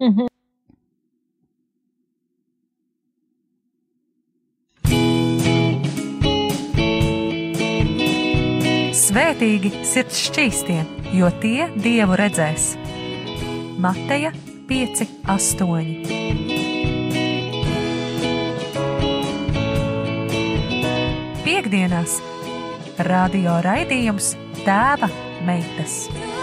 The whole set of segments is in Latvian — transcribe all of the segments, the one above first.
Mhm. Svētīgi sirds šķīstie, jo tie dievu redzēs. Mateja 5, 8. Piektdienās radio raidījums Tēva meitas.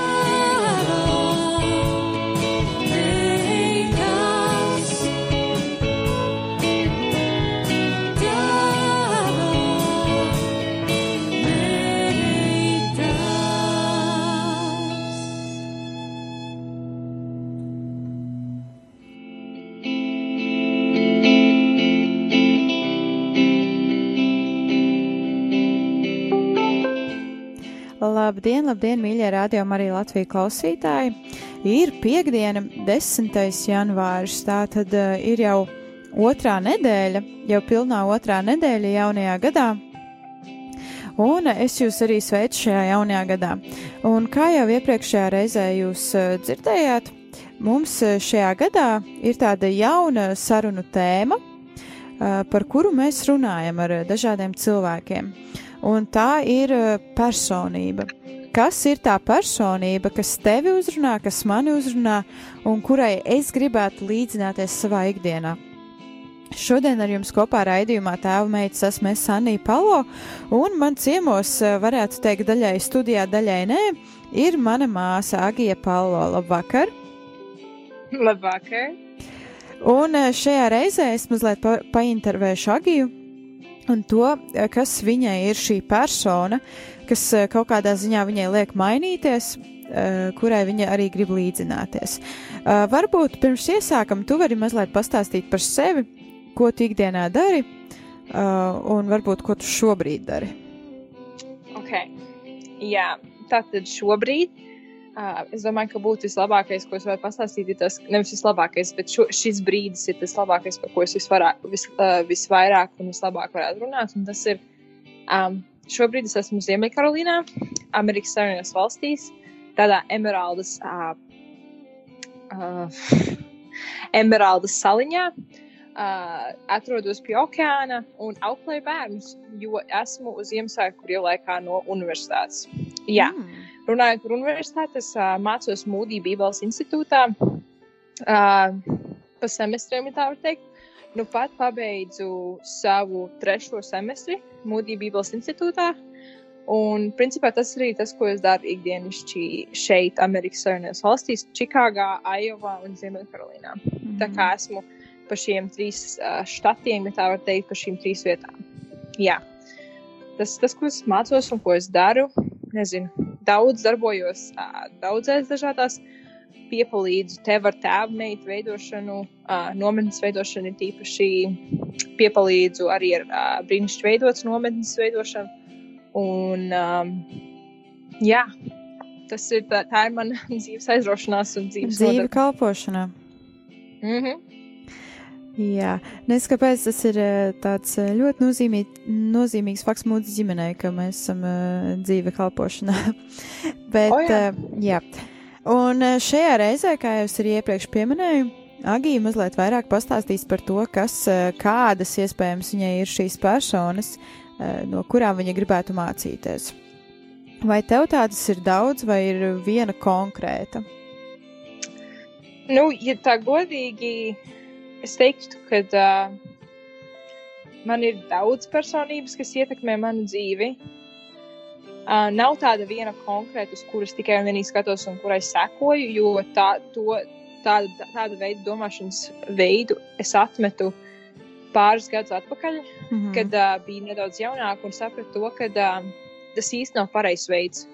Labdien, labdien, mīļie radio arī Latvijas klausītāji! Ir piekdiena, 10. janvāris, tā tad uh, ir jau otrā nedēļa, jau pilnā otrā nedēļa jaunajā gadā. Un es jūs arī sveicu šajā jaunajā gadā. Un kā jau iepriekšējā reizē jūs uh, dzirdējāt, mums šajā gadā ir tāda jauna sarunu tēma, par kuru mēs runājam ar dažādiem cilvēkiem. Un tā ir uh, personība. Kas ir tā personība, kas tevi uzrunā, kas mani uzrunā un kurai es gribētu līdzināties savā ikdienā? Šodien ar jums kopā raidījumā tēva meitas esmu es Anija Palo, un man ciemos, uh, varētu teikt, daļai studijā, daļai nē, ir mana māsa Agija Palo. Labvakar! Labvakar! Un uh, šajā reizē es mazliet pa paintervēšu Agiju un to, uh, kas viņai ir šī persona, kas uh, kaut kādā ziņā viņai liek mainīties, uh, kurai viņa arī grib līdzināties. Varbūt pirms iesākam, tu vari mazliet pastāstīt par sevi, ko tu ikdienā dari, un varbūt ko tu šobrīd dari. Ok, jā, tātad šobrīd uh, es domāju, ka būtu vislabākais, ko es varu pastāstīt, ir tas, nevis vislabākais, bet šo, šis brīdis ir tas labākais, par ko es visvarā, vis, uh, visvairāk un vislabāk varētu runāt. Un tas ir, um, šobrīd es esmu Ziemeļkarolīnā, Amerikas Savienotās valstīs, tādā Emeraldas, uh, uh, Emeraldas saliņā. Uh, atrodos pie okeāna un auklēju bērnus, jo esmu uz Ziemassvētku brīvlaikā no universitātes. Jā, Mm. Runājot par universitāti, es uh, mācos Mūdī Bībeles institūtā. Uh, pa semestriem, ja tā var teikt. Nu pat pabeidzu savu trešo semestri Mūdī Bībeles institūtā. Un, principā, tas arī tas, ko es daru ikdienišķi šeit, Amerikas Savienotās valstīs, Čikāgā, Ajovā un Ziemeļkarolīnā. Tā kā esmu pa šiem trīs uh, štatiem, ja tā var teikt, pa šīm trīs vietām. Jā, tas, tas, ko es mācos un ko es daru, nezinu, daudz darbojos daudzās dažādās. Piepalīdzu tev ar tēvu meitu veidošanu, nometnes veidošanu, ir tīpaši piepalīdzu arī ar brīnišķīgi veidotas nometnes veidošanu. Un, jā, tas ir tā, tā ir mana dzīves aizraušanās un dzīves Dzīve kalpošanā. Mm -hmm. Jā, nezinu, kāpēc tas ir tāds ļoti nozīmī, nozīmīgs fakts mūsu ģimenei, ka mēs esam dzīve kalpošanā. Bet, O, jā. jā. Un šajā reizē, kā jau es arī iepriekš pieminēju, Agija mazliet vairāk pastāstīs par to, kas, kādas iespējams viņai ir šīs personas, no kurām viņa gribētu mācīties. Vai tev tādas ir daudz, vai ir viena konkrēta? Nu, ja tā godīgi, es teiktu, ka uh, man ir daudz personības, kas ietekmē manu dzīvi. Uh, nav tāda viena konkrēta, uz kuras tikai un vienīgi skatos un kurai sekoju, jo tā, to, tāda, tāda veida domāšanas veidu es atmetu pāris gadus atpakaļ, Mm -hmm. kad uh, biju nedaudz jaunāka un sapratu to, ka uh, tas īsti nav pareizs veids,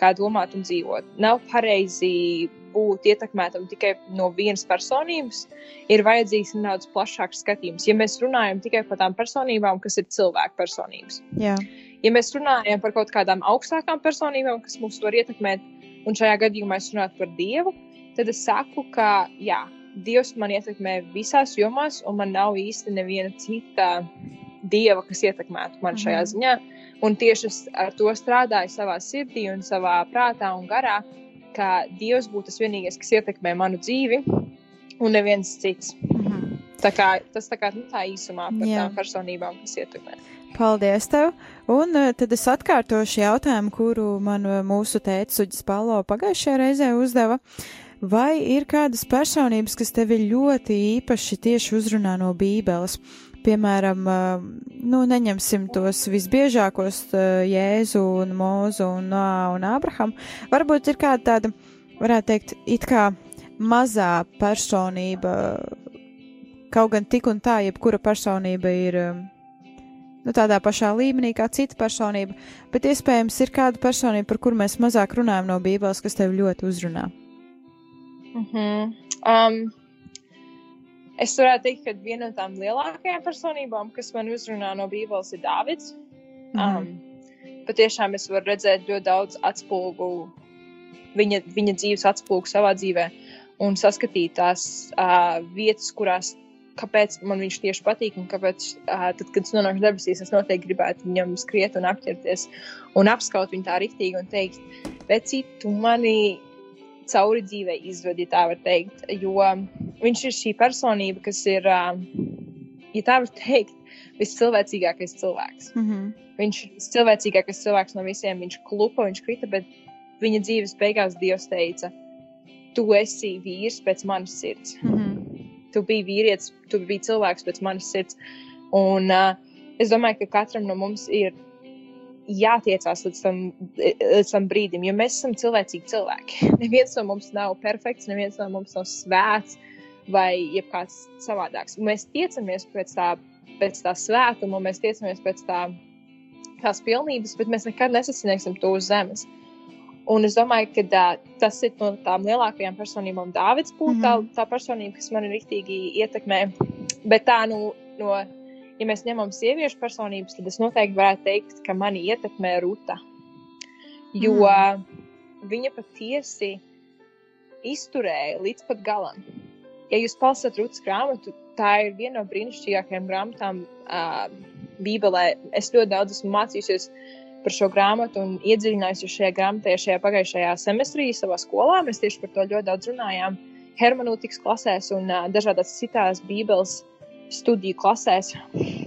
kā domāt un dzīvot. Nav pareizi būt ietekmētam tikai no vienas personības. Ir vajadzīgs nedaudz plašāks skatījums. Ja mēs runājam tikai par tām personībām, kas ir cilvēku personības, Jā, ja mēs runājam par kaut kādām augstākām personībām, kas mūs var ietekmēt, un šajā gadījumā es runāju par Dievu, tad es saku, ka jā, Dievs man ietekmē visās jomās, un man nav īsti neviena cita dieva, kas ietekmētu man šajā Mhm. ziņā. Un tieši ar to strādāju savā sirdī un savā prātā un garā, ka Dievs būtu tas vienīgais, kas ietekmē manu dzīvi. un neviens cits. Mhm. Tā kā, tas tā kā nu, tā īsumā par Jā. tām personībām, kas ietekmē. Paldies tev! Un eh, tad es atkārtošu jautājumu, kuru man eh, mūsu tēvs Uģis Palo pagājušajā reizē uzdeva. Vai ir kādas personības, kas tevi ļoti īpaši tieši uzrunā no Bībeles? Piemēram, eh, nu, neņemsim tos visbiežākos eh, Jēzu un Mūzu un un Abrahamu. Varbūt ir kāda tāda, varētu teikt, it kā mazā personība, kaut gan tik un tā, jebkura personība ir eh, nu, tādā pašā līmenī kā cita personība, bet iespējams ir kāda personība, par kuru mēs mazāk runājam no Bībeles, kas tev ļoti uzrunā. Mm -hmm. um, es varētu teikt, ka viena no tām lielākajām personībām, kas man uzrunā no Bībeles, ir Dāvids. Mhm. Um, patiešām es varu redzēt ļoti daudz atspulgu, viņa, viņa dzīves atspulgu savā dzīvē un saskatīt tās uh, vietas, kurās, kāpēc man viņš tieši patīk un kāpēc, uh, tad, kad es nonāku debesīs, es noteikti gribētu viņam skriet un apķerties un apskaut viņu tā riktīgi un teikt, vecīt, tu mani cauri dzīvei izvedi, tā var teikt, jo viņš ir šī personība, kas ir, ja tā var teikt, viscilvēcīgākais cilvēks. Mm -hmm. Viņš ir cilvēcīgākais cilvēks no visiem. Viņš klupa, viņš krita, bet viņa dzīves beigās Dievs teica, tu esi vīrs pēc manas sirds. Mm -hmm. Tu biji vīrietis, tu biji cilvēks pēc manas sirds. Un uh, es domāju, ka katram no mums ir jātiecās līdz tam, līdz tam brīdim, jo mēs esam cilvēcīgi cilvēki. Neviens no mums nav perfekts, neviens no mums nav svēts vai jebkāds savādāks. Un mēs tiecamies pēc tā, pēc tā svētuma, mēs tiecamies pēc tā, tās pilnības, bet mēs nekad nesasniegsim to uz zemes. Un es domāju, ka tā, tas ir no tām lielākajām personībām. Dāvids būtu mm -hmm. tā, tā personība, kas man rīktīgi ietekmē. Bet tā, nu, no, ja mēs ņemam sieviešu personības, tad es noteikti varētu teikt, ka mani ietekmē Ruta. Jo mm. viņa patiesi izturēja līdz pat galam. Ja jūs palasat Rutas grāmatu, tā ir viena no brīnišķīgākajām grāmatām uh, Bībelē. Es ļoti daudz esmu mācījusies par šo grāmatu un iedziļinājusies šajā grāmatā šajā pagājušajā semestrī savā skolā. Mēs tieši par to ļoti daudz runājām hermenūtikas klasēs un uh, dažādās citās Bībeles studiju klasēs.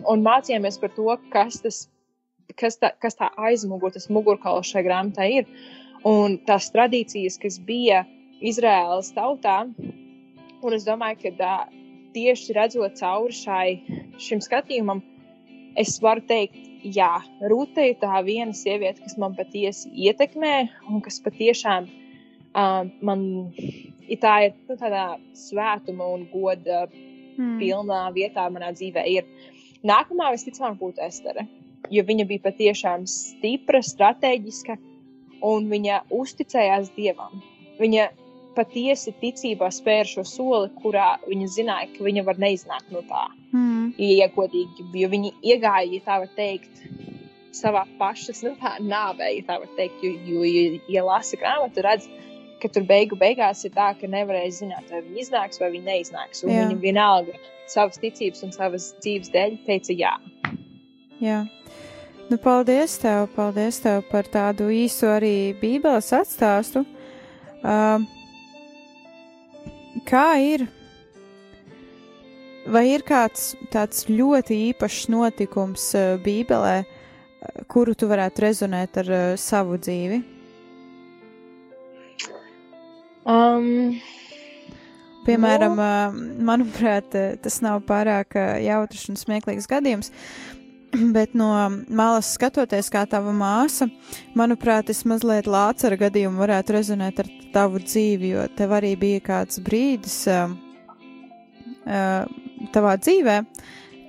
Un mācījāmies par to, kas, tas, kas, tā, kas tā aizmugure, tas mugurkauls šai grāmatai ir. Un tās tradīcijas, kas bija Izraēlas tautā, un es domāju, ka tā, tieši redzot cauri šai, šim skatījumam, es varu teikt, jā, Rūta ir tā viena sieviete, kas man patiesi ietekmē un kas patiešām um, man ja tā ir nu, tādā svētuma un goda Mm. pilnā vietā manā dzīvē ir. Nākamā visticamāk būtu Estere, jo viņa bija patiešām stipra, strateģiska un viņa uzticējās Dievam. Viņa patiesi ticībā spēra šo soli, kurā viņa zināja, ka viņa var neiznākt no tā. Mm. Ja godīgi, jo viņi iegāja, ja tā var teikt, savā pašas nu, nāvē, ja tā var teikt. Jo, jo ja, ja lasa grāmatu, redz, ka tur beigu beigās ir tā, ka nevarēja zināt, vai viņi iznāks vai viņi neiznāks. Un viņi vienalga savas ticības un savas dzīves dēļ teica jā. Jā. Nu, paldies tev, paldies tev par tādu īsu arī Bībeles atstāstu. Uh, kā ir? Vai ir kāds tāds ļoti īpašs notikums uh, Bībelē, uh, kuru tu varētu rezonēt ar uh, savu dzīvi? Um, Piemēram, uh, manuprāt, uh, tas nav pārāk jautrs un smieklīgs gadījums, bet no malas skatoties, kā tava māsa, manuprāt, es mazliet lācara gadījumu varētu rezonēt ar tavu dzīvi, jo tev arī bija kāds brīdis uh, uh, tavā dzīvē,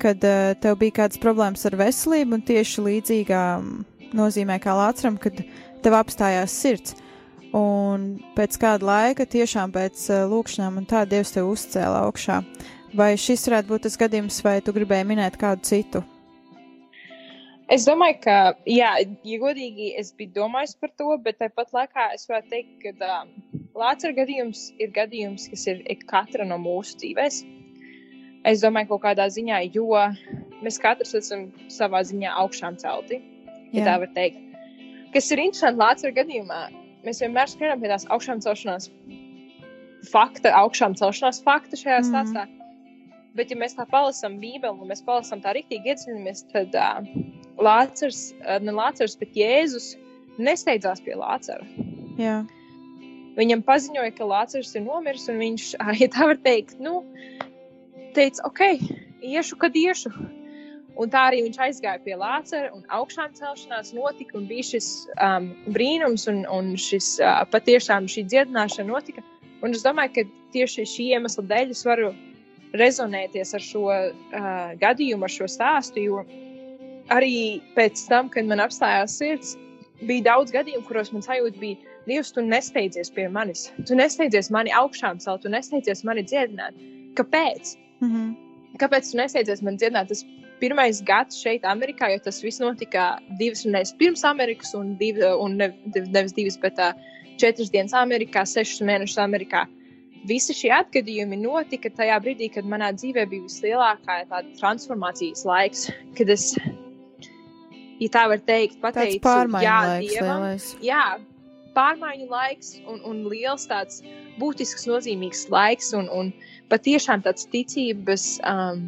kad uh, tev bija kādas problēmas ar veselību, un tieši līdzīgā nozīmē kā lācaram, kad tev apstājās sirds. Un pēc kāda laika, tiešām pēc uh, lūkšanām, un tā Dievs tev uzcēla augšā. Vai šis varētu būt tas gadījums, vai tu gribēji minēt kādu citu? Es domāju, ka, jā, ja godīgi, es biju domājis par to, bet tāpat laikā es varētu teikt, ka um, Lācara gadījums ir gadījums, kas ir katra no mūsu dzīvēs. Es domāju, kaut kādā ziņā, jo mēs katrs esam savā ziņā augšām celti, ja Jā. tā var teikt. Kas ir interesanti Lācara gadījumā, mēs vienmēr skrienam pie tās augšām celšanās fakta, augšām celšanās fakta šajā mm. stāstā. Bet, ja mēs tā palasām Bībeli, un mēs palasām tā rīktīgi iedziļināmies, tad uh, Lācars, uh, ne Lācars, bet Jēzus nesteidzās pie Lācara. Jā. Viņam paziņoja, ka Lācars ir nomiris, un viņš, ja tā var teikt, nu, teica, ok, iešu, kad iešu. Un tā arī viņš aizgāja pie Lācara, un augšām celšanās notika, un bija šis um, brīnums, un, un šis uh, patiešām šī dziedināšana notika. Un es domāju, ka tieši šī iemesla dēļ es varu rezonēties ar šo uh, gadījumu, ar šo stāstu, jo arī pēc tam, kad man apstājās sirds, bija daudz gadījumu, kuros man sajūta bija, Dievs, tu nesteidzies pie manis. Tu nesteidzies mani augšām celt, tu nesteidzies mani dziedināt. Kāpēc? Mm -hmm. Kāpēc tu nesteidzies man dziedināt? Tas pirmais gads šeit, Amerikā, jo tas viss notika divas nedēļas pirms Amerikas, un, div, un ne, nevis divas, bet uh, četras dienas Amerikā, sešus mēnešus Amerikā. Visi šie atgadījumi notika tajā brīdī, kad manā dzīvē bija vislielākā transformācijas laiks, kad es ja tā var teikt, pateicu, jā, laiks, dievam, lielais. jā, pārmaiņu laiks un, un liels tāds būtisks, nozīmīgs laiks un, un patiešām tāds ticības um,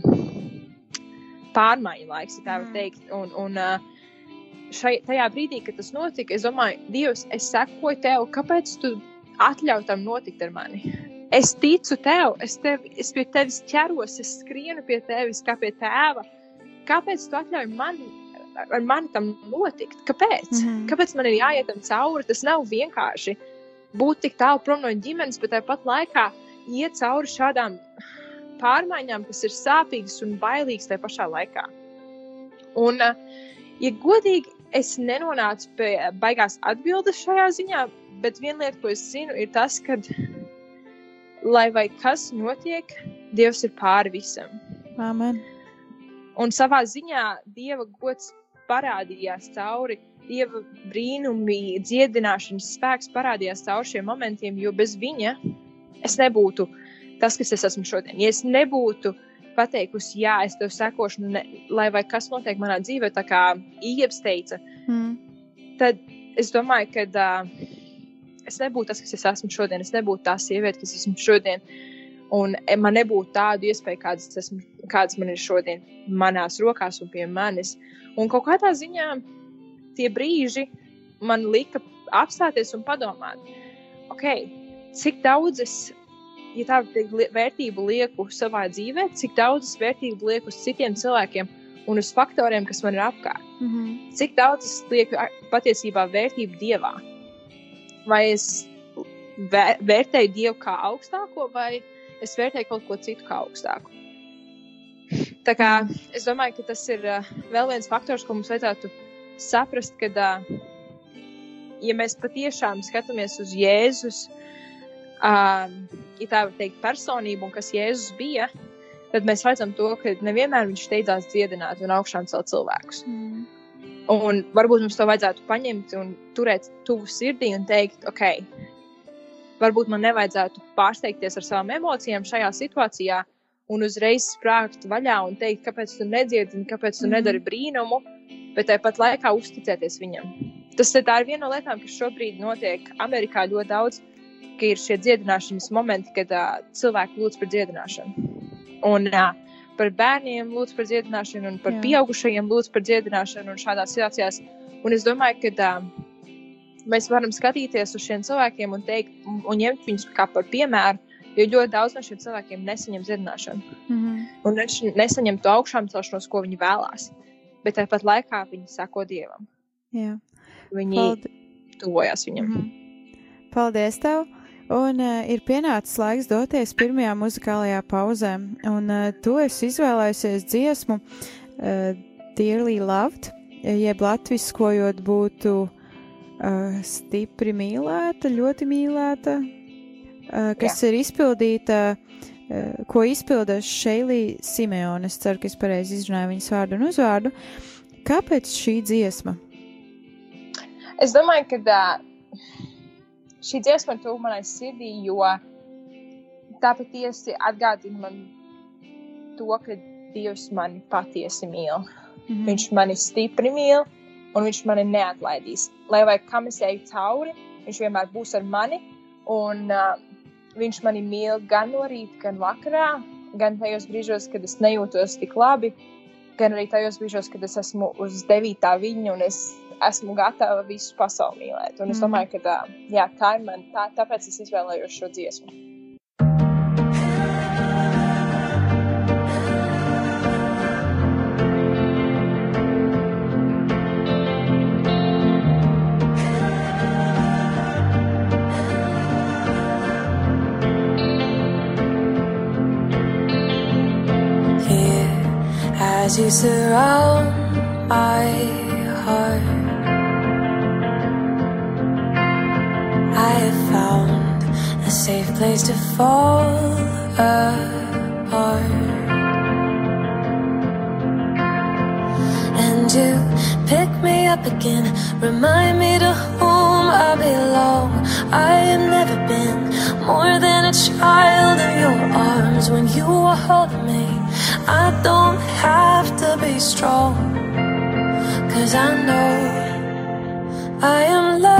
pārmaiņu laiks, ja tā var Mm. teikt. Un, un, uh, šai, tajā brīdī, kad tas notika, es domāju, Dievs, es sekoju tev, kāpēc tu atļauj tam notikt ar mani? Es ticu tev, es, tev, es pie tevis ķeros, es skrienu pie tevis kā pie tēva. Kāpēc tu atļauj man, ar mani tam notikt? Kāpēc? Mhm. Kāpēc man ir jāiet tam cauri? Tas nav vienkārši būt tik tālu prom no ģimenes, bet tāpat laikā iet cauri šādām pārmaiņām, kas ir sāpīgas un bailīgas tajā pašā laikā. Un, uh, ja godīgi, es nenonācu pie baigās atbildes šajā ziņā, bet viena lieta, ko es zinu, ir tas, ka, lai vai kas notiek, Dievs ir pāri visam. Amen. Un savā ziņā Dieva gods parādījās cauri, Dieva brīnumi, dziedināšanas spēks parādījās cauri šiem momentiem, jo bez viņa es nebūtu tas, kas es esmu šodien. Ja es nebūtu pateikusi, jā, es tev sekošu, ne, lai vai kas notiek manā dzīvē, tā kā Ieps teica, Mm. tad es domāju, ka uh, es nebūtu tas, kas es esmu šodien. Es nebūtu tā sieviete, kas esmu šodien. Un man nebūtu tādu iespēju, kādas, es esmu, kādas man ir šodien, manās rokās un pie manis. Un kaut kādā ziņā tie brīži man lika apstāties un padomāt, okay, cik daudz es, ja tā vērtību lieku savā dzīvē, cik daudz es vērtību lieku uz citiem cilvēkiem un uz faktoriem, kas man ir apkārt Mm -hmm. cik daudz es lieku patiesībā vērtību dievā. Vai es vē, vērtēju dievu kā augstāko, vai es vērtēju kaut ko citu kā augstāku. Tā kā es domāju, ka tas ir uh, vēl viens faktors, ko mums vajadzētu saprast, kad, uh, ja mēs patiešām skatāmies uz Jēzus, uh, ja tā var teikt, personību un kas Jēzus bija, tad mēs redzam to, ka nevienmēr viņš steidzās dziedināt un augšām celt cilvēkus. Mm. Un varbūt mums to vajadzētu paņemt un turēt tuvu sirdī un teikt, ok, varbūt man nevajadzētu pārsteigties ar savām emocijām šajā situācijā un uzreiz sprāgt vaļā un teikt, kāpēc tu nedziedi, kāpēc tu Mhm. nedari brīnumu, bet tāpat laikā uzticēties viņam. Tas ir viena no lietām, kas šobrīd notiek Amerikā ļoti daudz, ka ir šie dziedināšanas momenti, kad uh, cilvēki lūdz par dziedināšanu. Un uh, par bērniem lūdz par dziedināšanu, un par Jā. Pieaugušajiem lūdz par dziedināšanu un šādās situācijās. Un es domāju, ka uh, mēs varam skatīties uz šiem cilvēkiem un, teikt, un, ņemt viņus kā par piemēru, jo ļoti daudz no šiem cilvēkiem nesaņem dziedināšanu. Mm -hmm. Un viņš nesaņem to augšām celšanos, ko viņi vēlās. Bet tāpat laikā viņi sako dievam. Jā. Viņi Paldi tuvojas viņam. Mhm. Paldies tev! Un uh, ir pienācis laiks doties pirmajā muzikālajā pauzē, un uh, tu esi izvēlējusies dziesmu uh, Dearly Loved, jeb latviskojot būtu uh, stipri mīlēta, ļoti mīlēta, uh, kas Jā. ir izpildīta, uh, ko izpilda Šeilī Simeone. Es ceru, ka es pareizi izrunāju viņas vārdu un uzvārdu. Kāpēc šī dziesma? Es domāju, ka uh, šī dziesma ir tuvu manai sirdī, jo tā patiesi atgādina man to, ka Dievs mani patiesi mīl. Mhm. Viņš mani stipri mīl, un viņš mani neatlaidīs. Lai vai kam es eju cauri, viņš vienmēr būs ar mani. Un uh, viņš mani mīl gan no rīta, gan vakarā, gan tajos brīžos, kad es nejūtos tik labi, gan arī tajos brīžos, kad es esmu uz devītā viņa un es esmu gatava visu pasauli mīlēt. Un es domāju, ka tā, jā, tā ir man, tā, tāpēc es izvēlējos šo dziesmu. as you surround my a safe place to fall apart. And you pick me up again, remind me to whom I belong. I have never been more than a child in your arms when you were holding me. I don't have to be strong, cause I know I am loved,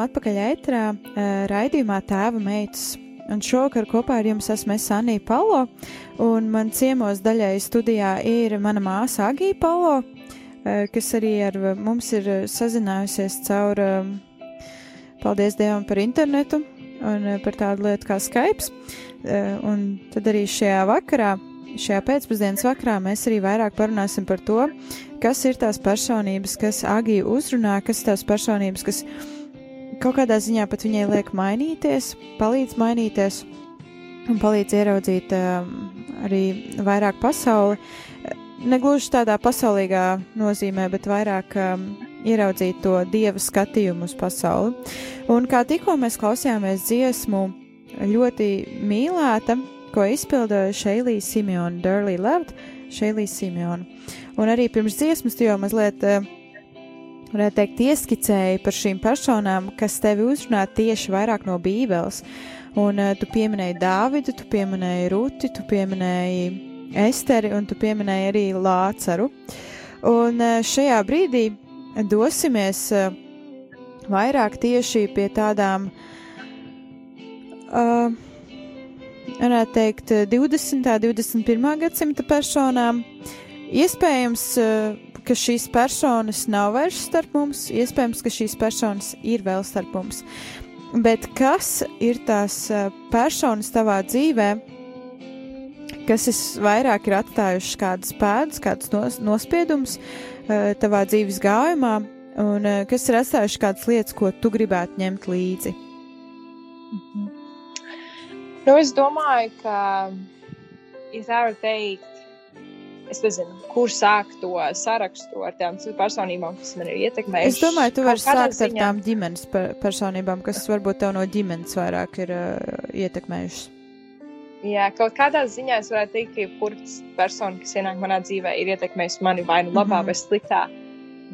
Esam atpakaļ ētrā raidījumā Tēva meitas. Un šovakar kopā ar jums esmu es Anija Palo, un man ciemos daļai studijā ir mana māsa Agija Palo, eh, kas arī ar mums ir sazinājusies caur, eh, paldies Dievam par internetu un par tādu lietu kā Skype. Un tad arī šajā vakarā, šajā pēcpusdienas vakarā, mēs arī vairāk parunāsim par to, kas ir tās personības, kas Agiju uzrunā, kas ir tās personības, kas kaut kādā ziņā pat viņai liek mainīties, palīdz mainīties un palīdz ieraudzīt um, arī vairāk pasauli. Negluži tādā pasaulīgā nozīmē, bet vairāk um, ieraudzīt to dieva skatījumu uz pasauli. Un kā tikko mēs klausījāmies dziesmu ļoti mīlēta, ko izpildīja Šeilija Simeona, Durley Loved, Šeilija Simeona. Un arī pirms dziesmas tu jau mazliet, uh, varētu teikt, ieskicēji par šīm personām, kas tevi uzrunā tieši vairāk no Bībeles. Un uh, tu pieminēji Dāvidu, tu pieminēji Ruti, tu pieminēji Esteri un tu pieminēji arī Lācaru. Un uh, šajā brīdī dosimies uh, vairāk tieši pie tādām, uh, varētu teikt, 20. un 21. gadsimta personām. Iespējams, uh, ka šīs personas nav vairs starp mums, iespējams, ka šīs personas ir vēl starp mums. Bet kas ir tās uh, personas tavā dzīvē, kas vairāk ir atstājušas kādas pēdas, kādas nos, nospiedumus uh, tavā dzīves gājumā, un uh, kas ir atstājuši kādas lietas, ko tu gribētu ņemt līdzi? Mhm. Nu, es domāju, ka, ja tā var teikt, es nezinu, kur sākt to sarakstu ar tām personībām, kas man ir ietekmējušas. Es domāju, tu vari sākt ziņā... ar tām ģimenes personībām, kas varbūt tev no ģimenes vairāk ir uh, ietekmējušas. Jā, kaut kādā ziņā es varētu teikt, ka jebkurš persona, kas ienāk manā dzīvē, ir ietekmējusi mani vai nu labā, mm -hmm. vai sliktā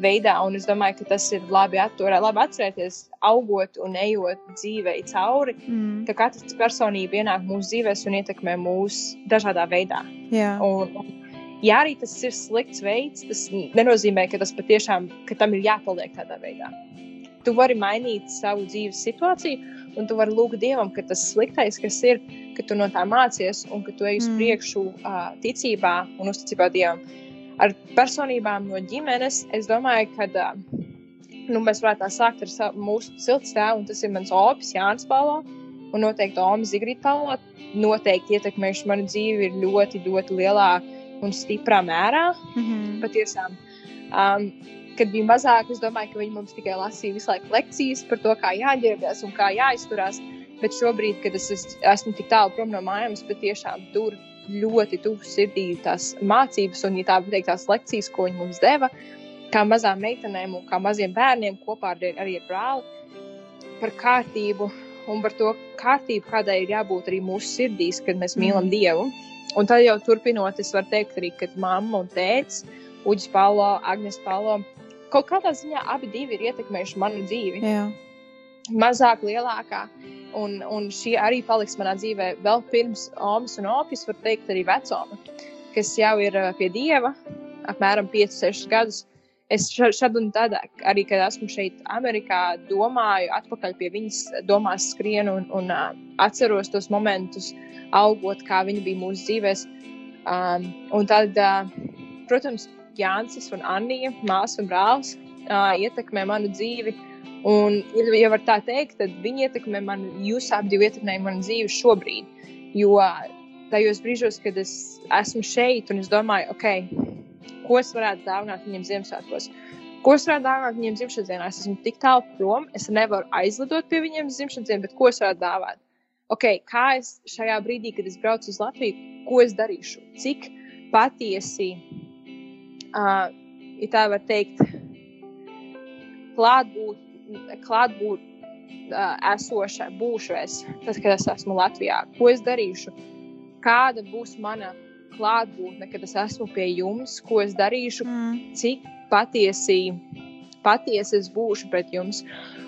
veidā. Un es domāju, ka tas ir labi, atturē, labi atcerēties, augot un ejot dzīvē cauri, mm. ka katra personība ienāk mūsu dzīvēs un ietekmē mūs dažādā veidā. Jā. Un, un, ja arī tas ir slikts veids, tas nenozīmē, ka tas patiešām, ka tam ir jāpaliek tādā veidā. Tu vari mainīt savu dzīves situāciju Un tu vari lūgt Dievam, ka tas sliktais, kas ir, ka tu no tā mācies un ka tu ej uz mm. priekšu uh, ticībā un uzticībā Dievam. Ar personībām no ģimenes es domāju, ka uh, nu, mēs varētu sākt ar savu, mūsu siltstēvu, un tas ir mans opis Jānis Palo. Un noteikti Omas Zigrīt Palo. Noteikti ietekmējuši manu dzīvi ir ļoti, ļoti lielā un stiprā mērā. Mm -hmm. Patiesām. Um, kad bija mazāk, es domāju, ka viņi mums tikai lasīja visu laiku lekcijas par to, kā jāģērbjas un kā jāizturās. Bet šobrīd, kad es esmu tik tālu prom no mājām, es patiešām tur ļoti tuvu sirdī tās mācības un, ja tā teikt, tās lekcijas, ko viņi mums deva, kā mazām meitenēm un kā maziem bērniem kopā ar, arī ar brāli, par kārtību un par to kārtību, kādai ir jābūt arī mūsu sirdīs, kad mēs mīlam mm. Un tad jau turpinot, es varu teikt arī, ka mamma un tēvs, Uģis Palo, Agnes Palo, kaut kādā ziņā abi ir ietekmējuši manu dzīvi. Jā. Mazāk, lielākā. Un, un šī arī paliks manā dzīvē vēl pirms Omas un Opis, var teikt, arī vecuma, kas jau ir uh, pie dieva apmēram 5-6 gadus. Es šad un tad, arī kad esmu šeit, Amerikā, domāju, atpakaļ pie viņas domās skrienu un, un uh, atceros tos momentus, augot, kā viņa bija mūsu dzīvēs. Um, un tad, uh, protams, Jānis un Anija, māsa un brālis, uh, ietekmē manu dzīvi. Un, ja var tā teikt, tad viņi ietekmē manu, jūs abi ietekmējat manu dzīvi šobrīd. Jo tajos brīžos, kad es esmu šeit un es domāju, ok, ko es varētu dāvināt viņiem Ziemassvētkos, ko es varētu dāvināt viņiem dzimšanas dienā. Es esmu tik tālu prom, es nevaru aizlidot pie viņiem dzimšanas dienā, bet ko es varētu dāvāt? Ok, kā es šajā brīdī, kad es braucu uz Latviju, ko es darīšu? Cik patiesi uh, ja tā var teikt, klātbūt, klātbūt uh, esoša, būšu es, tad, kad es esmu Latvijā. Ko es darīšu? Kāda būs mana klātbūtne, kad es esmu pie jums? Ko es darīšu? Mm. Cik patiesi, patiesi es būšu pret jums?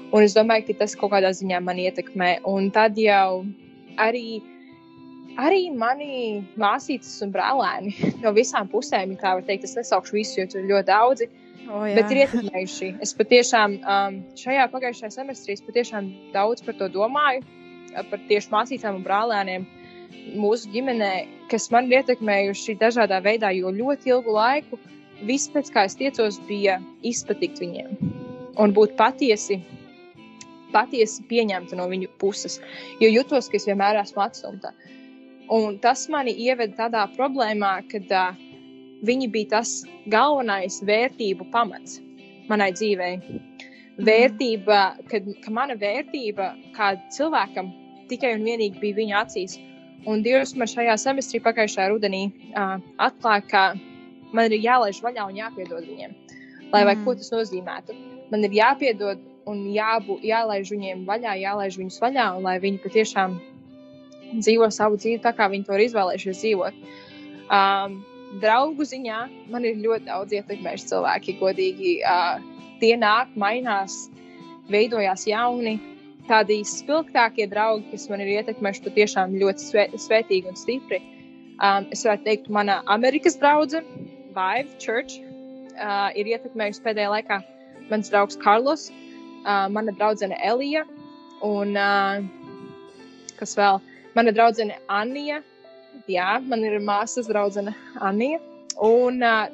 Un es domāju, ka tas kaut kādā ziņā man ietekmē. Un tad jau arī arī mani māsītes un brālēni no visām pusēm, ja tā var teikt, es nesaukšu visu, jo tur ir ļoti daudzi. Oh, jā. bet ir ietekmējuši. Es patiešām um, šajā pagājušajā semestrī patiešām daudz par to domāju, par tieši māsītām un brālēniem mūsu ģimenē, kas man ir ietekmējuši dažādā veidā, jo ļoti ilgu laiku viss, pēc kā es tiecos, bija izpatikt viņiem un būt patiesi patiesi pieņemta no viņu puses, jo jutos, ka es vienmēr esmu atstumta. Un tas mani ieveda tādā problēmā, kad uh, viņi bija tas galvenais vērtību pamats manai dzīvei. Vērtība, kad, ka mana vērtība kā cilvēkam tikai un vienīgi bija viņa acīs. Un Dievs man šajā semestrī pagājušajā rudenī uh, atklāja, ka man ir jālaiž vaļā un jāpiedod viņiem. Lai mm. ko tas nozīmētu. Man ir jāpiedod un jābū, jālaiž viņiem vaļā, jālaiž viņus vaļā, un lai viņi patiešām dzīvo savu dzīvi tā, kā viņi to ir izvēlējušies dzīvot. Um, draugu ziņā man ir ļoti daudz ietekmējuši cilvēki, godīgi. Uh, tie nāk, mainās, veidojās jauni. Tādi spilgtākie draugi, kas man ir ietekmējuši patiešām ļoti svē, svētīgi un stipri. Um, es varētu teikt, mana Amerikas draudzene, Vive Church, uh, ir ietekmējusi pēdējā laikā mans draugs Karlos, uh, mana draudzene Elija un uh, kas vēl? Mana draudzene Anija. Jā, man ir māsas draudzene Anija. Un uh,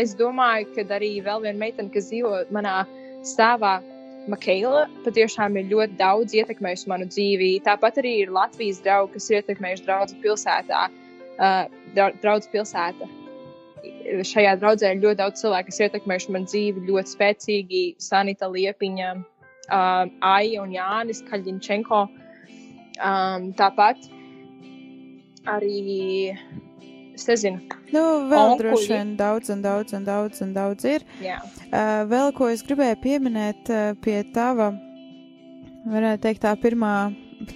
es domāju, ka arī vēl viena meitene, kas dzīvo manā stāvā, Makaila, patiešām ir ļoti daudz ietekmējusi manu dzīvi. Tāpat arī ir Latvijas draugi, kas ir ietekmējuši draugu pilsētā. Uh, draudz pilsēta šajā draudzē ir ļoti daudz cilvēku, kas ietekmējuši man dzīvi ļoti spēcīgi. Sanita Liepiņa, uh, Aija un Jānis Kaļņčenko. Um, tāpat arī, es nezinu, Nu, vēl Onkuļi. droši vien daudz un daudz un daudz un daudz ir. jā. Uh, vēl ko es gribēju pieminēt uh, pie tava, varētu teikt, tā pirmā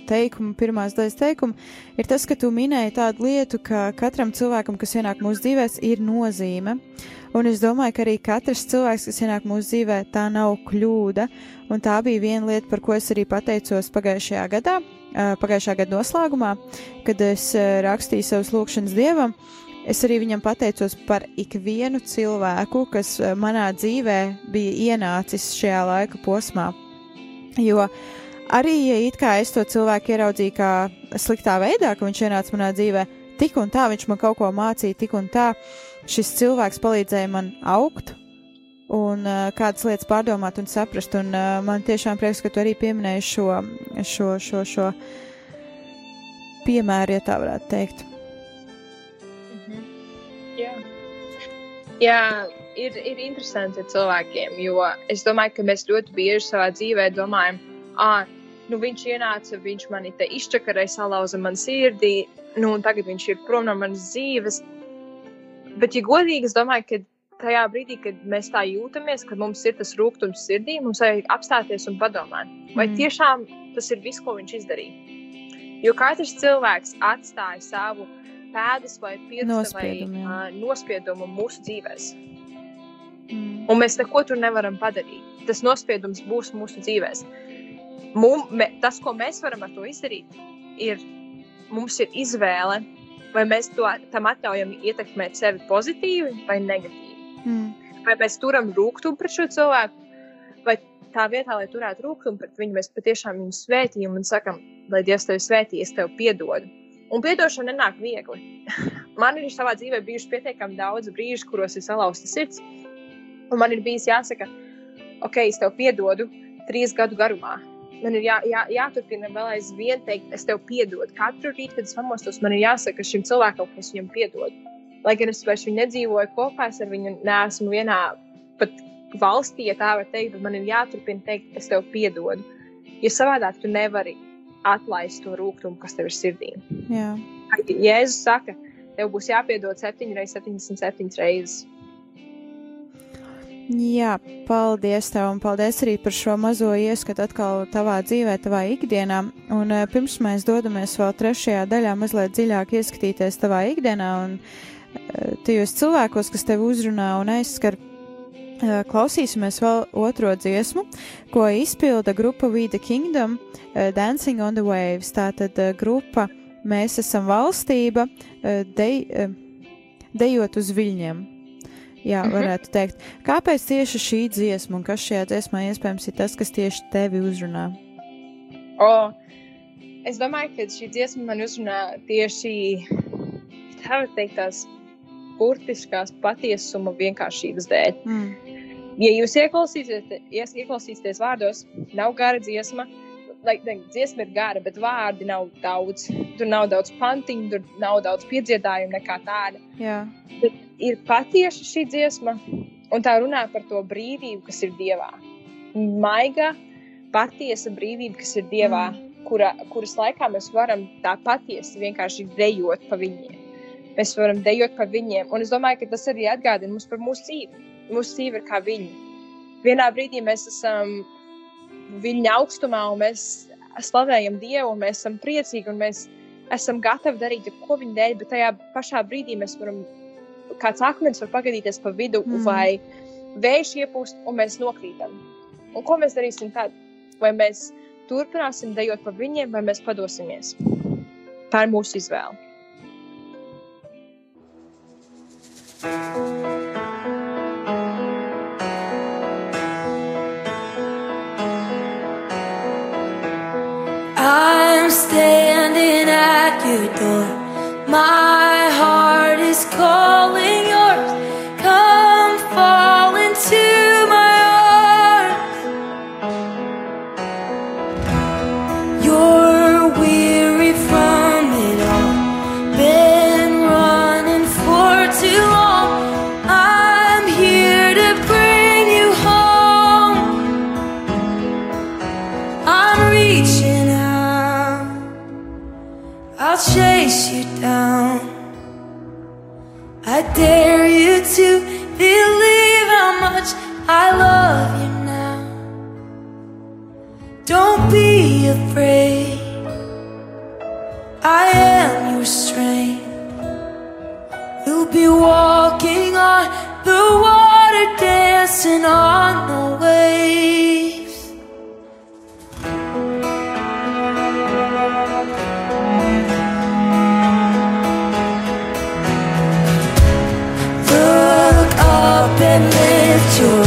teikuma, pirmās daļas teikuma, ir tas, ka tu minēji tādu lietu, ka katram cilvēkam, kas ienāk mūsu dzīvēs, ir nozīme. Un es domāju, ka arī katrs cilvēks, kas ienāk mūsu dzīvē, tā nav kļūda. Un tā bija viena lieta, par ko es arī pateicos pagājušajā gadā, pagājušā gada noslēgumā, kad es rakstīju savus lūgšanas dievam. Es arī viņam pateicos par ikvienu cilvēku, kas manā dzīvē bija ienācis šajā laika posmā. Jo arī, ja it kā es to cilvēku ieraudzīju kā sliktā veidā, ka viņš ienāca manā dzīvē, tik un tā viņš man kaut ko mācīja, tik un tā šis cilvēks palīdzēja man augt un uh, kādas lietas pārdomāt un saprast. Un uh, man tiešām prieks, ka tu arī pieminēji šo, šo, šo, šo piemēru, ja tā varētu teikt. Jā, Jā ir, ir interesanti cilvēkiem, jo es domāju, ka mēs ļoti bieži savā dzīvē domājam, ah, nu viņš ienāca, viņš mani te izčakarēja, salauza man sirdī, nu un tagad viņš ir prom no manas dzīves. Bet, ja godīgi, es domāju, ka tajā brīdī, kad mēs tā jūtamies, kad mums ir tas rūkums sirdī, mums vajag apstāties un padomāt, vai Mm. tiešām tas ir viss, ko viņš izdarīja. Jo katrs cilvēks atstāja savu pēdas vai pirkstu vai uh, nospiedumu mūsu dzīvēm. Mm. Un mēs neko tur nevaram padarīt. Tas nospiedums būs mūsu dzīvēm. Mum, me, tas, ko mēs varam ar to izdarīt, ir mums ir izvēle, vai mēs to, tam atļaujam ietekmēt sevi pozitīvi vai negatīvi. Mm. Vai mēs turam rūkumu pret šo cilvēku, vai tā vietā, lai turētu rūkumu pret viņu, mēs patiešām viņu svētījam un sakam, lai Dievs tevi svētī, es tev piedodu. Un piedošana nenāk viegli. Man ir savā dzīvē bijuši pietiekami daudz brīžu, kuros ir salauzta sirds. Un man ir bijis jāsaka, ok, es tev piedodu trīs gadu garumā. Man ir jā, jā, jāturpina vēl aizvien teikt, es tev piedodu. Katru rītu, kad es pamostos, man ir jāsaka šim cilvēkam, ka es viņam piedodu. Lai gan es viņu nedzīvoju kopā, es ar viņu neesmu vienā pat valstī, ja tā var teikt, bet man ir jāturpina teikt, es tev piedodu. Jo savādāk tu nevari atlaist to rūkumu, kas tev ir sirdī. Jā. Jēzus saka, tev būs jāpiedod 7 reizes, 77 reizes. Jā, paldies tev, un paldies arī par šo mazo ieskatu atkal tavā dzīvē, tavā ikdienā. Un uh, pirms mēs dodamies vēl trešajā daļā, mazliet dziļāk ieskatīties tavā ikdienā un tajos cilvēkos, kas tevi uzrunā un aizskar, klausīsimies vēl otro dziesmu, ko izpilda grupa We the Kingdom, Dancing on the Waves. Tātad grupa Mēs esam valstība, uh, dejot uz viļņiem. Jā, Mhm. varētu teikt. Kāpēc tieši šī dziesma un kas šajā dziesmā iespējams ir tas, kas tieši tevi uzrunā? O, es domāju, ka šī dziesma man uzrunā tieši tā var teikt tās burtiskās patiesuma vienkāršības dēļ. Mm. ja jūs ieklausīsieties, ieklausīsieties vārdos, nav gara dziesma. Lai, ne, dziesma ir gara, bet vārdi nav daudz. Tur nav daudz pantiņu, tur nav daudz piedziedājumu, nekā tāda. Jā. Bet ir patiesa šī dziesma, un tā runā par to brīvību, kas ir Dievā. Maiga, patiesa brīvība, kas ir Dievā, mm. kura, kuras laikā mēs varam tā patiesi vienkārši dejot pa viņiem. Mēs varam dejot par viņiem, un es domāju, ka tas arī atgādina mums par mūsu dzīvi. Mūsu dzīve ir kā viņi. Vienā brīdī mēs esam viņa augstumā, un mēs slavējam Dievu, un mēs esam priecīgi, un mēs esam gatavi darīt ko viņa dēļ, bet tajā pašā brīdī mēs varam, kāds akmens var pagadīties pa vidu, mm. vai vējš iepūst, un mēs nokrītam. Un ko mēs darīsim tad? Vai mēs turpināsim dejot par viņiem, vai mēs padosimies? Tā ir mūsu izvēle. I'm standing at your door. My dancing on the waves. Look up and lift your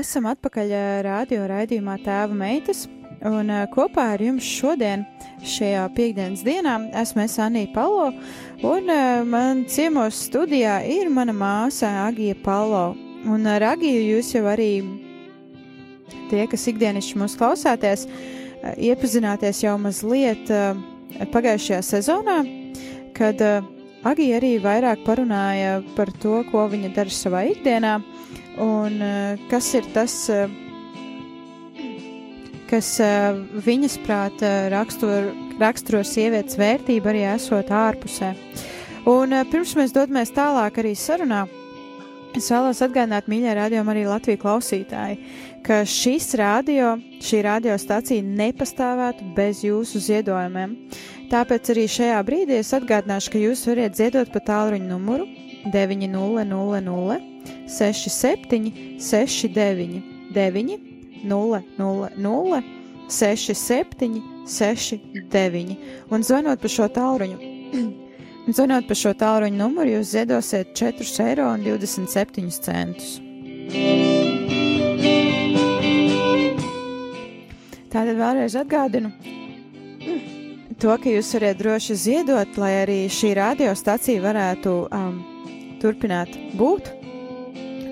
Esam atpakaļ ā, radio raidījumā Tēva meitas, un ā, kopā ar jums šodien, šajā piekdienas dienā, esmu es Anija Palo, un ā, man ciemos studijā ir mana māsa Agija Palo. Un ar Agiju jūs jau arī tie, kas ikdienišķi mūs klausāties, iepazināties jau mazliet pagājušajā sezonā, kad Agija arī vairāk parunāja par to, ko viņa dara savā ikdienā, un eh, kas ir tas, eh, kas eh, viņas prāta raksturo, raksturo sievietes vērtību arī esot ārpusē. Un pirms mēs dodamies tālāk arī sarunā, es vēlos atgādināt, mīļā rādījumā arī Latviju klausītāji, ka šis radio, šī radiostacija nepastāvētu bez jūsu ziedojumiem. Tāpēc arī šajā brīdī es atgādināšu, ka jūs varat ziedot pa tālruņa numuru 900 67 69 9 000 67 69 un zvanot pa šo tālruņu. Zvanot pa šo tālruņa numuru, jūs ziedosiet 4,27 eiro. Tātad vēlreiz atgādinu, to, ka jūs varat droši ziedot, lai arī šī radiostacija varētu um, turpināt būt,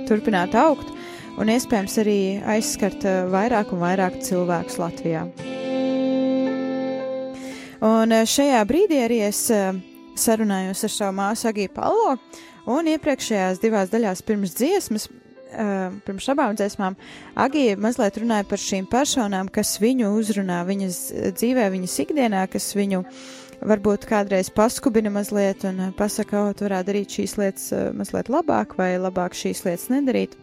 turpināt augt un iespējams arī aizskart uh, vairāk un vairāk cilvēkus Latvijā. Un uh, šajā brīdī arī es uh, sarunājos ar savu māsu Agiju Palo, un iepriekšējās divās daļās pirms dziesmas Uh, pirms abām dziesmām, Agija mazliet runāja par šīm personām, kas viņu uzrunā viņas dzīvē, viņas ikdienā, kas viņu varbūt kādreiz paskubina mazliet un uh, pasaka, o, tu varētu darīt šīs lietas uh, mazliet labāk vai labāk šīs lietas nedarīt.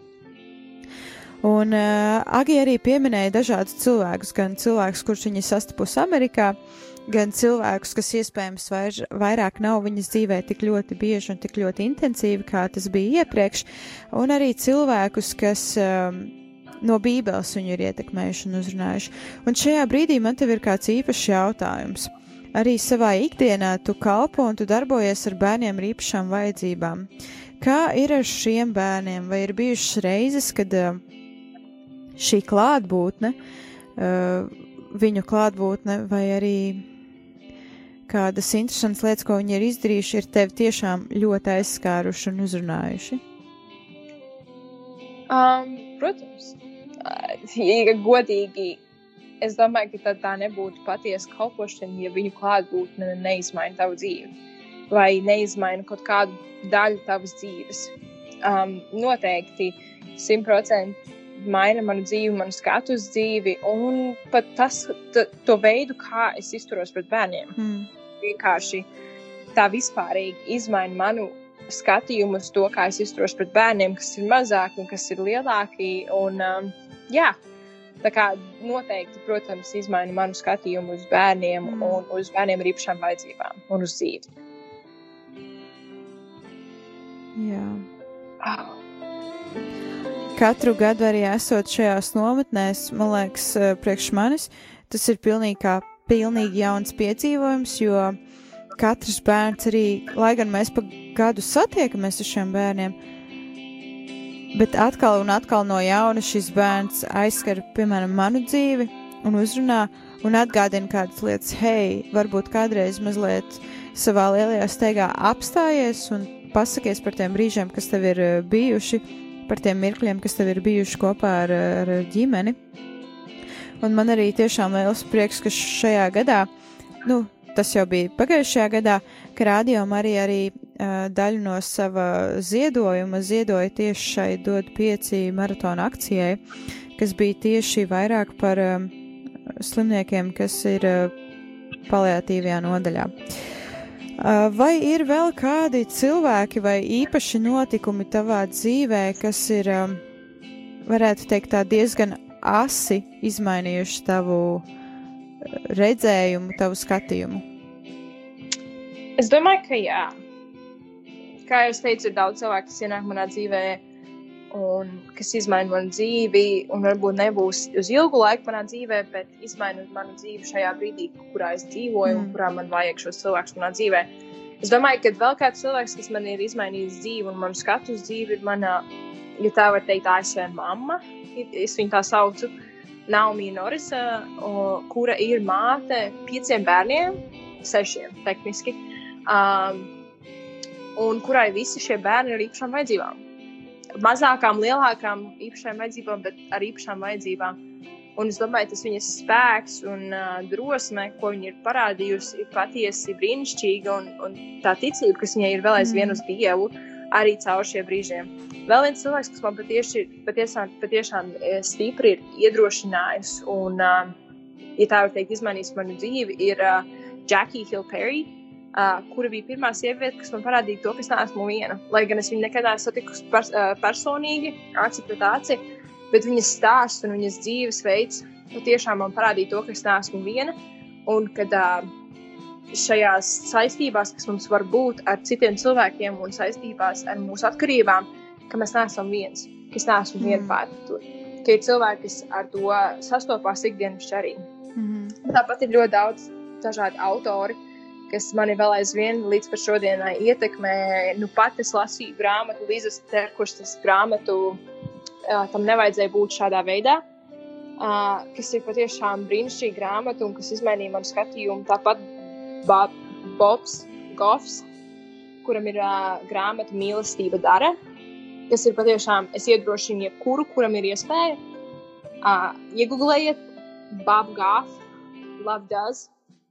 Un uh, Agija arī pieminēja dažādus cilvēkus, gan cilvēkus, kurus viņa sastapusi Amerikā, gan cilvēkus, kas iespējams vairs, vairāk nav viņas dzīvē tik ļoti bieži un tik ļoti intensīvi, kā tas bija iepriekš, un arī cilvēkus, kas um, no Bībeles viņu ir ietekmējuši un uzrunājuši. Un šajā brīdī man te ir kāds īpašs jautājums. Arī savā ikdienā tu kalpo un tu darbojies ar bērniem ar īpašām vajadzībām. Kā ir ar šiem bērniem? Vai ir bijušas reizes, kad uh, šī klātbūtne, uh, viņu klātbūtne, vai arī kādas interesantas lietas, ko viņi ir izdarījuši, ir tevi tiešām ļoti aizskāruši un uzrunājuši? Um, protams, ja godīgi, es domāju, ka tā nebūtu patiesa kalpošana, ja viņu klātbūtne neizmaina tavu dzīvi vai neizmaina kaut kādu daļu tavas dzīves. Um, noteikti simtprocentīgi maina manu dzīvi, manu skatu uz dzīvi, un pat tas, t, to veidu, kā es izturos pret bērniem. Mm. Vienkārši tā vispārīgi izmaina manu skatījumu uz to, kā es izturos pret bērniem, kas ir mazāki un kas ir lielāki. Un, um, jā, tā kā noteikti, protams, izmaina manu skatījumu uz bērniem Mm. un uz bērniem ar īpašām vajadzībām un uz dzīvi. Jā. Oh. Katru gadu arī esot šajās nometnēs, man liekas, eh, priekš manis, tas ir pilnīgi kā pilnīgi jauns piedzīvojums, jo katrs bērns arī, lai gan mēs pa gadu satiekamies ar šiem bērniem, bet atkal un atkal no jauna šis bērns aizskar, piemēram, manu dzīvi un uzrunā un atgādina kādas lietas, hei, varbūt kādreiz mazliet savā lielajā steigā apstājies un pasakies par tiem brīžiem, kas tev ir eh, bijuši, par tiem mirkļiem, kas tev ir bijuši kopā ar, ar ģimeni. Un man arī tiešām liels prieks, ka šajā gadā, nu, tas jau bija pagājušajā gadā, ka rādījām arī, arī uh, daļu no sava ziedojuma ziedoja tieši šai dod pieci maratona akcijai, kas bija tieši vairāk par um, slimniekiem, kas ir uh, paliatīvajā nodaļā. Uh, Vai ir vēl kādi cilvēki vai īpaši notikumi tavā dzīvē, kas ir, varētu teikt, tā diezgan asi izmainījuši tavu uh, redzējumu, tavu skatījumu? Es domāju, ka jā. Kā jau es teicu, ir daudz cilvēku, kas ienāk manā dzīvē, un kas izmaina manu dzīvi, un varbūt nebūs uz ilgu laiku manā dzīvē, bet izmaina manu dzīvi šajā brīdī, kurā es dzīvoju, mm. un kurā man vajag šos cilvēkus manā dzīvē. Es domāju, ka vēl kāds cilvēks, kas man ir izmainījis dzīvi un manu skatu uz dzīvi, ir mana ja tā var teikt, ASV mamma, es viņu tā saucu, Naomi Norisa, kura ir māte pieciem bērniem, sešiem tehniski, um, un kurai visi šie bērni ir īpašām vajadzībām. Mazākām, lielākām īpašām vajadzībām, bet ar īpašām vajadzībām. Un es domāju, tas viņas spēks un uh, drosme, ko viņa ir parādījusi, ir patiesi brīnišķīga. Un, un tā ticība, kas viņai ir vēl aizvien uz Dievu, arī caur šiem brīžiem. Vēl viens cilvēks, kas man patieši, patiešām, patiešām eh, stipri ir iedrošinājis un, ja tā var teikt, izmainījis manu dzīvi, ir Jackie Hill Perry. Uh, kura bija pirmā sieviete, kas man parādīja to, ka es neesmu viena. Lai gan es viņu nekad neesmu satikusi pers uh, personīgi, aci pret aci, bet viņas stāsts un viņas dzīvesveids patiešām man parādīja to, ka es neesmu viena. Un kad uh, šajās saistībās, kas mums var būt ar citiem cilvēkiem un saistībās ar mūsu atkarībām, ka mēs neesam viens, ka es neesmu mm. viena pati tur. Ka ir cilvēki, kas ar to sastopās ikdienas arī. Mhm. Tāpat ir ļoti daudz dažādi autori, kas mani vēl aizvien līdz šodienai ietekmē. Nu, pat es lasīju grāmatu, Līzas Terkušas grāmatu, tam nevajadzēja būt šādā veidā. Uh, kas ir patiešām brīnišķīga grāmata un kas izmainīja manu skatījumu. Tāpat Bob, Bobs Goffs, kuram ir uh, grāmata Mīlestība dara, kas ir patiešām, es iedrošinu jebkuru, kuram ir iespēja. Uh, iegūlējiet Bob Goff, Love Does,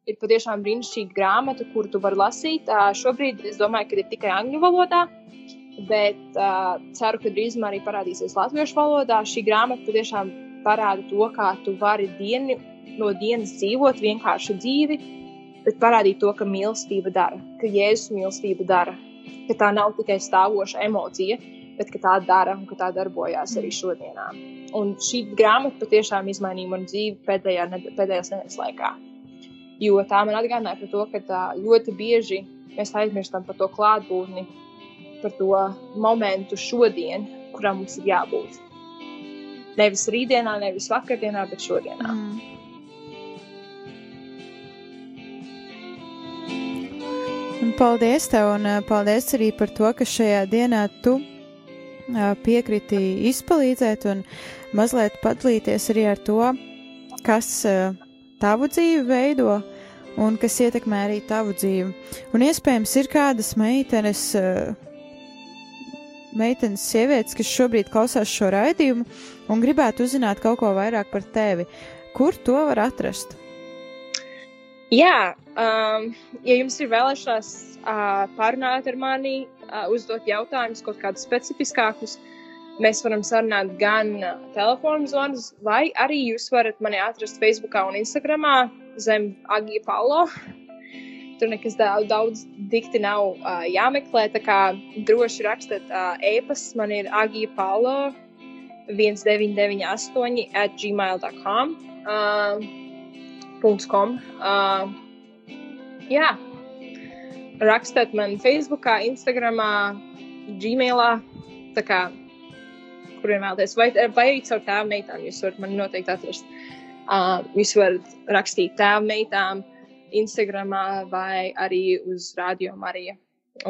ir patiešām brīnišķīga grāmata, kuru tu vari lasīt. Uh, šobrīd es domāju, ka ir tikai angļu valodā, bet uh, ceru, ka drīzumā arī parādīsies latviešu valodā. Šī grāmata patiešām parāda to, kā tu vari dienu no dienas dzīvot vienkāršu dzīvi, bet parādīt to, ka mīlestība dara, ka Jēzus mīlestība dara, ka tā nav tikai stāvoša emocija, bet ka tā dara un ka tā darbojās arī šodienā. Un šī grāmata patiešām izmainīja manu dzīvi pēdējā, pēdējās nedēļas laikā jo tā man atgādināja par to, ka ļoti bieži mēs aizmirstam par to klātbūtni, par to momentu šodien, kurā mums ir jābūt. Nevis rītdienā, nevis vakardienā, bet šodienā. Mm. Paldies tev, un uh, paldies arī par to, ka šajā dienā tu uh, piekriti izpalīdzēt un mazliet padalīties arī ar to, kas uh, tavu dzīvi veido un kas ietekmē arī tavu dzīvi. Un iespējams ir kādas meitenes, eh, meitenes sievietes, kas šobrīd klausās šo raidījumu un gribētu uzzināt kaut ko vairāk par tevi. Kur to var atrast? Jā, um, ja jums ir vēlēšanās uh, parunāt ar mani, uh, uzdot jautājumus, kaut kādus specifiskākus, mēs varam sarunāt gan uh, telefonu zvanus, vai arī jūs varat mani atrast Facebook un Instagram zem Agija Paulo. Tur nekas daudz, daudz dikti nav uh, jāmeklē, tā kā droši rakstiet uh, e-pasts. Man ir Agija Paulo 1998 at gmail.com. Uh, .com. Uh, jā, rakstiet man Facebookā, Instagramā, Gmailā, tā kā, kuriem vēlaties, vai, vai arī caur tēvu meitām, jūs varat mani noteikti atrast. Uh, jūs varat rakstīt tēvu meitām, Instagramā vai arī uz Radio Mariju.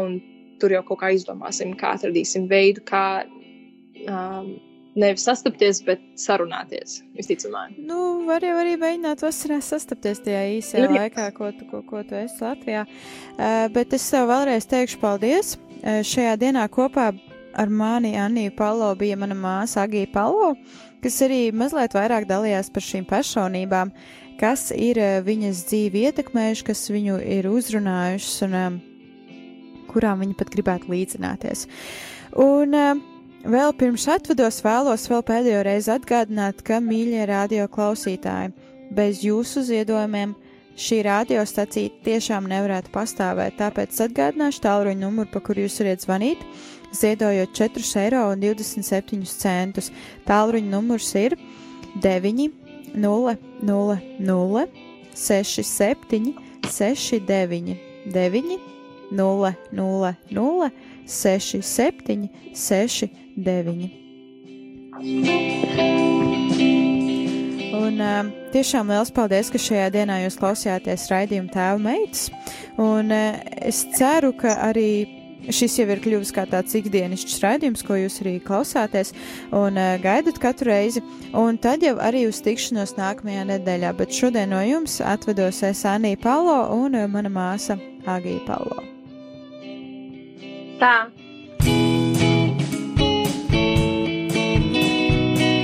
Un tur jau kaut kā izdomāsim, kā atradīsim veidu, kā um, nevis sastapties, bet sarunāties. Visticamāk, Nu, var jau arī mēģināt vasarā sastapties tajā īsajā Nu, laikā, ko tu, ko, ko tu esi Latvijā. Uh, bet es tev vēlreiz teikšu paldies. Uh, šajā dienā kopā ar mani Anniju Palo bija mana māsa Agija Palo, kas arī mazliet vairāk dalījās par šīm personībām, kas ir uh, viņas dzīvi ietekmējuši, kas viņu ir uzrunājušas un kurām viņa pat gribētu līdzināties. Un uh, Vēl pirms atvados vēlos vēl pēdējo reizi atgādināt, ka, mīļie radio klausītāji, bez jūsu ziedojumiem šī radiostacija tiešām nevarētu pastāvēt, tāpēc atgādināšu tālruņa numuru, pa kuru jūs varat zvanīt, ziedojot 4,27 eiro. Tālruņa numurs ir 9, 0, 0, 0, 6, 7, 6, 9, 9, 0, 0, 0, 6, 7, 6, 9. Un uh, tiešām liels paldies, ka šajā dienā jūs klausījāties raidījuma tēva meitas. Un uh, es ceru, ka arī šis jau ir kļuvis kā tāds ikdienišķs raidījums, ko jūs arī klausāties un uh, gaidat katru reizi. Un tad jau arī uz tikšanos nākamajā nedēļā. Bet šodien no jums atvedos es Anī Palo un uh, mana māsa Agija Palo. Tā.